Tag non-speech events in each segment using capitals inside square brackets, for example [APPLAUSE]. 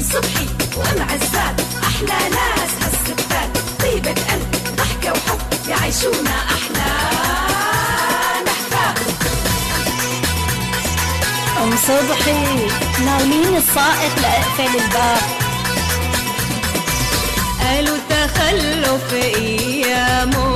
ام صبحي وام عزات أحلى ناس هالستات طيبة قلب ضحكة وحب يعيشونا أحلى نحفاد. أم صبحي ناولين السائق لأقفل الباب. قالوا تخلف ايامون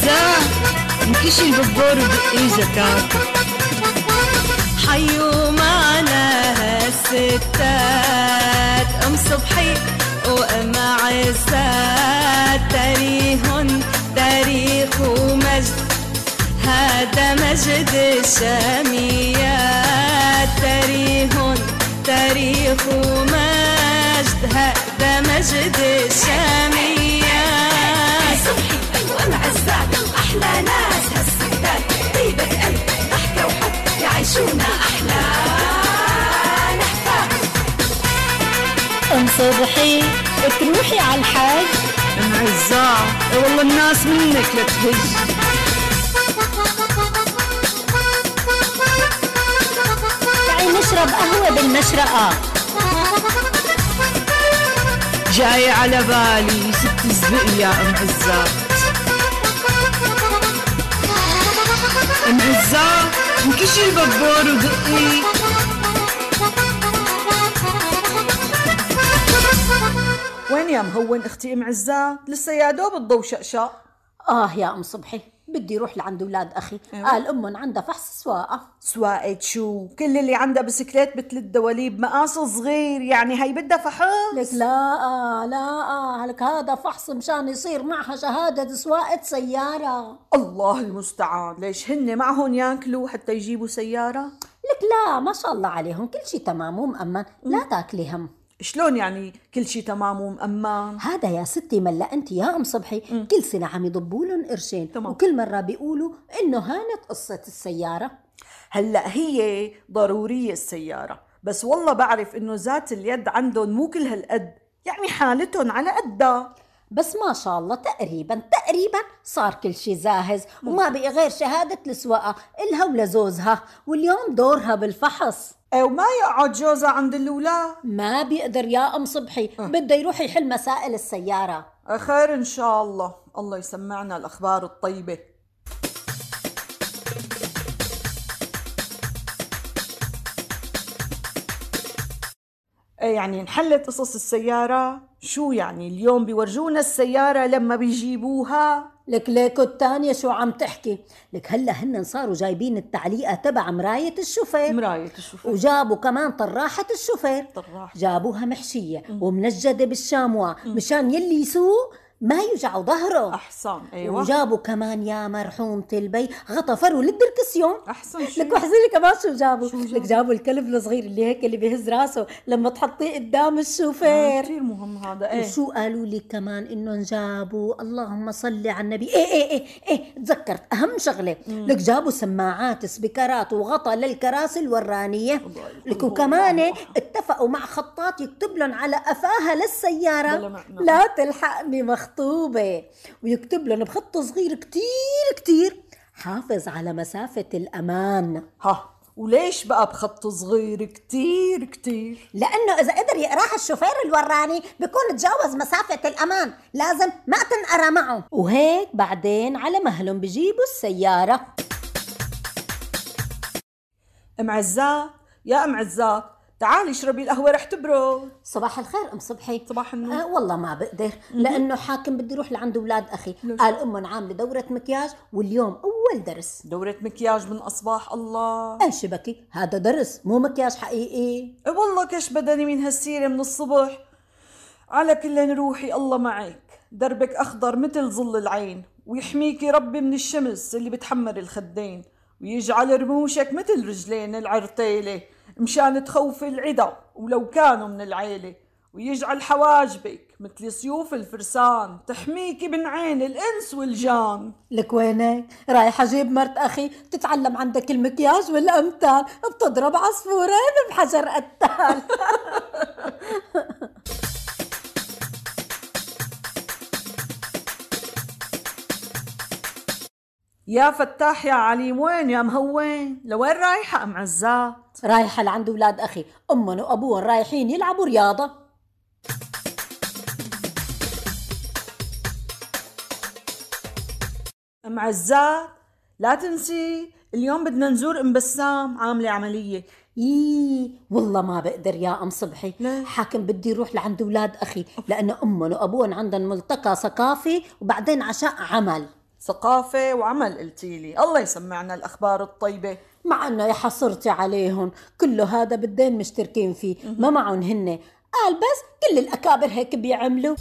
معزاه انكشي الببور ودقي زكاة حيوا معنا هالستات أم صبحي وأم عزات. تاريخن تاريخ ومجد هذا مجد الشاميات. تاريخ تاريخ ومجد هذا مجد الشاميات. صبحي وأم عزات. أحلى ناس هالستات طيبة قلب ضحكة وحب يعيشونا أحلى نحفاد ام صبحي تروحي على الحاج معزاه والله الناس منك لتهج تعي نشرب قهوة بالمشرقة. جاي على بالي ست زبق يا أم عزات ام عزات انكشي الببور ودقي. وين يا مهون أختي ام عزات لسه يا دوب الضو شقشق. آه يا أم صبحي. بدي أروح لعند أولاد أخي. قال أمهم عندها فحص سواقة. سواقة شو؟ كل اللي عندها بسكليت مثل الدواليب مقاس صغير يعني هي بدها فحص؟ لك لا لا لك هذا فحص مشان يصير معها شهادة سواقة سيارة. الله المستعان. ليش هن معهم ياكلوا حتى يجيبوا سيارة؟ لك لا ما شاء الله عليهم. كل شيء تمام ومأمن. لا تاكلي هم شلون يعني كل شيء تمام ومأمان هذا يا ستي ملا أنت يا أم صبحي. كل سنة عم يضبوا لهم قرشين. وكل مرة بيقولوا إنه هانت قصة السيارة. هلأ هي ضرورية السيارة بس والله بعرف إنه ذات اليد عندهم مو كل هالقد. يعني حالتهم على قدها. بس ما شاء الله تقريبا تقريبا صار كل شيء جاهز وما بقي غير شهادة السواقه إلها ولزوزها واليوم دورها بالفحص. وما يقعد جوزها عند الاولاد ما بيقدر يا أم صبحي. بده يروح يحل مسائل السيارة. خير إن شاء الله. الله يسمعنا الأخبار الطيبة. إيه يعني انحلت قصص السيارة؟ شو يعني اليوم بيورجونا السيارة لما بيجيبوها؟ لك ليكو الثانية شو عم تحكي؟ لك هلا هن صاروا جايبين التعليقة تبع مراية الشوفير. مراية الشوفير. وجابوا كمان طراحة الشوفير. طراحة. جابوها محشية ومنجدة بالشاموا مشان يلي يسوق ما يوجعوا ظهره. احسن أيوه. وجابوا كمان يا مرحومة البي غطا فرو للدركسيون. احسن شو؟ لك وحزيني كمان شو جابوا؟ شو لك جابوا؟ جابوا الكلب الصغير اللي هيك اللي بيهز راسه لما تحطيه قدام الشوفير. كثير مهم هذا إيه. وشو قالوا لي كمان إنهم جابوا؟ اللهم صل على النبي. إيه إيه إيه إيه تذكرت أهم شغلة. لك جابوا سماعات سبيكرات وغطى للكراسي الورانية. لك وكمان اتفقوا مع خطاط يكتب لهم على قفاها للسيارة. لا تلحقني مخطوبة ويكتب لهم بخط صغير كتير كتير. حافظ على مسافة الأمان. ها وليش بقى بخط صغير كتير كتير؟ لأنه إذا قدر يقرأها الشوفير الوراني بيكون تجاوز مسافة الأمان. لازم ما تنقرأ معه. وهيك بعدين على مهلهم بجيبوا السيارة. أم عزات يا أم عزات تعالي اشربي القهوة رح تبرد. صباح الخير أم صبحي. صباح النور. آه والله ما بقدر لأنه حاكم بدي أروح لعند أولاد أخي. قال امهم عامله دوره مكياج واليوم أول درس. دورة مكياج من أصباح الله. إيش بكي؟ هذا درس مو مكياج حقيقي. والله كش بدني من هالسيرة من الصبح. على كل روحي الله معك. دربك أخضر مثل ظل العين ويحميكي ربي من الشمس اللي بتحمر الخدين ويجعل رموشك مثل رجلين العرتيلة مشان تخوفي العدا ولو كانوا من العيلة. ويجعل حواجبك مثل سيوف الفرسان تحميكي من عين الإنس والجان. لك وينك رايحة أجيب مرت أخي تتعلم عندك المكياج والأمثال بتضرب عصفورين بحجر قتال. [LAUGHS] يا فتاح يا عليم وين؟ يا مهوين؟ لوين رايحة أم عزات رايحة لعند أولاد أخي. أمهم وأبوهم رايحين يلعبوا رياضة. أم عزات لا تنسي اليوم بدنا نزور أم بسام عاملة عملية. يي والله ما بقدر يا أم صبحي. ليه؟ حاكم بدي أروح لعند أولاد أخي لأنه امهم وابوهم عندهم ملتقى ثقافي وبعدين عشاء عمل. ثقافة وعمل قلتيلي الله يسمعنا الأخبار الطيبة. مع إنه يا حصرتي عليهم. كله هذا بدين مشتركين فيه. ما معهم هن. قال بس كل الأكابر هيك بيعملوا.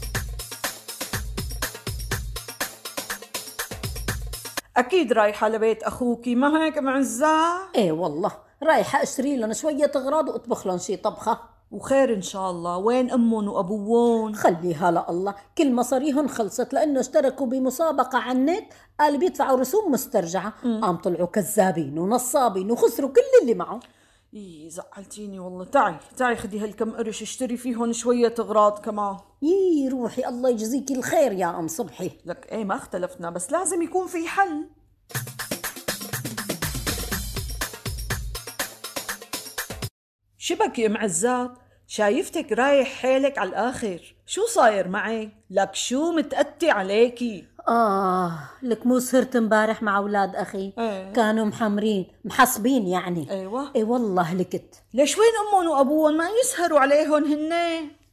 أكيد رايحة لبيت أخوكي. ما هيك أم عزات إيه والله. رايحة أشتري لهم شوية أغراض وأطبخ لهم شي طبخة. وخير إن شاء الله. وين أمهم وأبوهم؟ خليها لله كل مصاريهم خلصت لأنه اشتركوا بمسابقة على النت. قال بيدفعوا رسوم مسترجعة. قام طلعوا كذابين ونصابين وخسروا كل اللي معه. إي زعلتيني والله. تعي تعي خدي هالكم قرش. اشتري فيهم شوية أغراض كمان. يي روحي الله يجزيك الخير يا أم صبحي. لك إيه ما اختلفنا بس لازم يكون في حل. شبك يا معزات شايفتك رايح حيلك على الآخر. شو صاير معك؟ لك شو متأتي عليكي؟ آه لك مو سهرت امبارح مع أولاد أخي. إيه. كانوا محمرين محصبين يعني. أيوة. إيه والله لكت ليش وين أمهم وأبوهم؟ ما يسهروا عليهم هن؟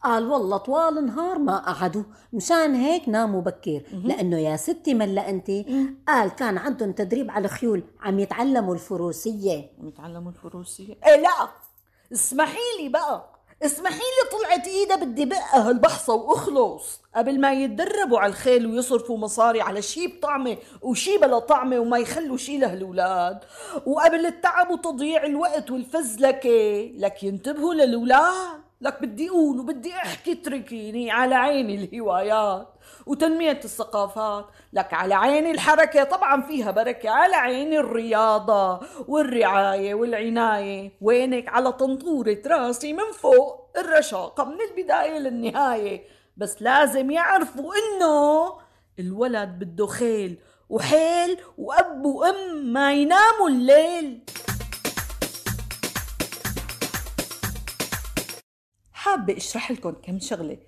قال والله طوال النهار ما قعدوا مشان هيك ناموا بكير. لأنه يا ستي ملا أنت. قال كان عندهم تدريب على الخيول عم يتعلموا الفروسية. يتعلموا الفروسية. إيه لا. اسمحي لي بقى. اسمحي لي طلعت ايدها بدي بقها هالبحصة واخلص. قبل ما يتدربوا على الخيل ويصرفوا مصاري على شي بطعمة وشي بلا طعمة وما يخلوا شي لهالولاد وقبل التعب وتضييع الوقت والفزلكة لك ينتبهوا للولاد لك بدي أقول وبدي أحكي اتركيني على عيني الهوايات وتنمية الثقافات لك على عيني الحركة طبعا فيها بركة على عيني الرياضة والرعاية والعناية. وينك؟ على طنطورة راسي من فوق الرشاقة من البداية للنهاية. بس لازم يعرفوا إنه الولد بده خيل وحيل وأب وأم ما يناموا الليل. حابة أشرح لكم كم شغلة.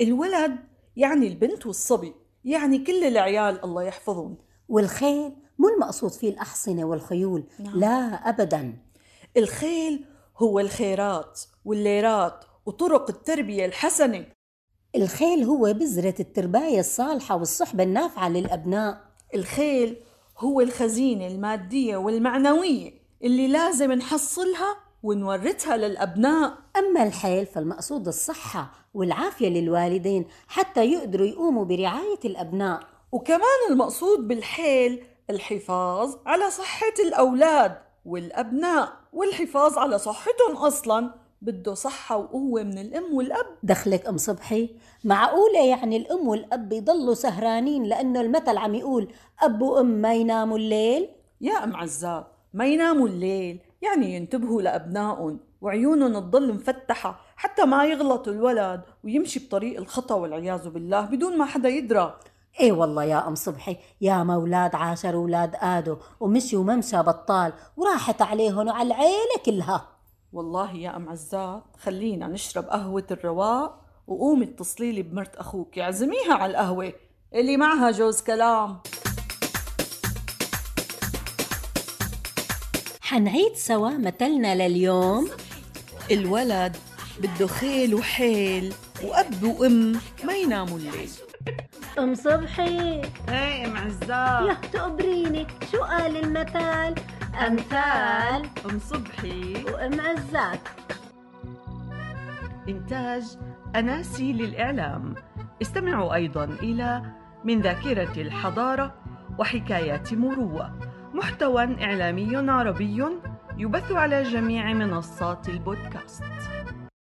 الولد يعني البنت والصبي يعني كل العيال الله يحفظهم. والخيل مو المقصود فيه الأحصنة والخيول لا أبدا. الخيل هو الخيرات والليرات وطرق التربية الحسنة. الخيل هو بذرة الترباية الصالحة والصحبة النافعة للأبناء. الخيل هو الخزينة المادية والمعنوية اللي لازم نحصلها ونورثها للأبناء. أما الحيل فالمقصود الصحة والعافية للوالدين حتى يقدروا يقوموا برعاية الأبناء. وكمان المقصود بالحيل الحفاظ على صحة الأولاد والأبناء والحفاظ على صحتهم أصلا. بده صحة وقوة من الأم والأب. دخلك أم صبحي؟ معقولة يعني الأم والأب يضلوا سهرانين لأنه المثل عم يقول أب وأم ما يناموا الليل؟ يا أم عزاب ما يناموا الليل. يعني ينتبهوا لأبنائهم وعيونهم تضل مفتحة حتى ما يغلط الولد ويمشي بطريق الخطأ والعياذ بالله بدون ما حدا يدرى. إيه والله يا أم صبحي يا مولاد عاشر أولاد آدو ومشيوا ممشى بطال وراحت عليهم وعلى العيلة كلها. والله يا أم عزات خلينا نشرب قهوة الرواق وقومي اتصلي لي بمرت أخوك اعزميها على القهوة اللي معها جوز كلام. حنعيد سوا مثلنا لليوم. الولد بده خيل وحيل وأب وأم ما يناموا الليل. أم صبحي. هاي أم عزام يا تقبريني شو قال المثل أمثال. أم صبحي. وأم عزات إنتاج أناسي للإعلام. استمعوا أيضا إلى من ذاكرة الحضارة وحكايات مروة محتوى إعلامي عربي يبث على جميع منصات البودكاست.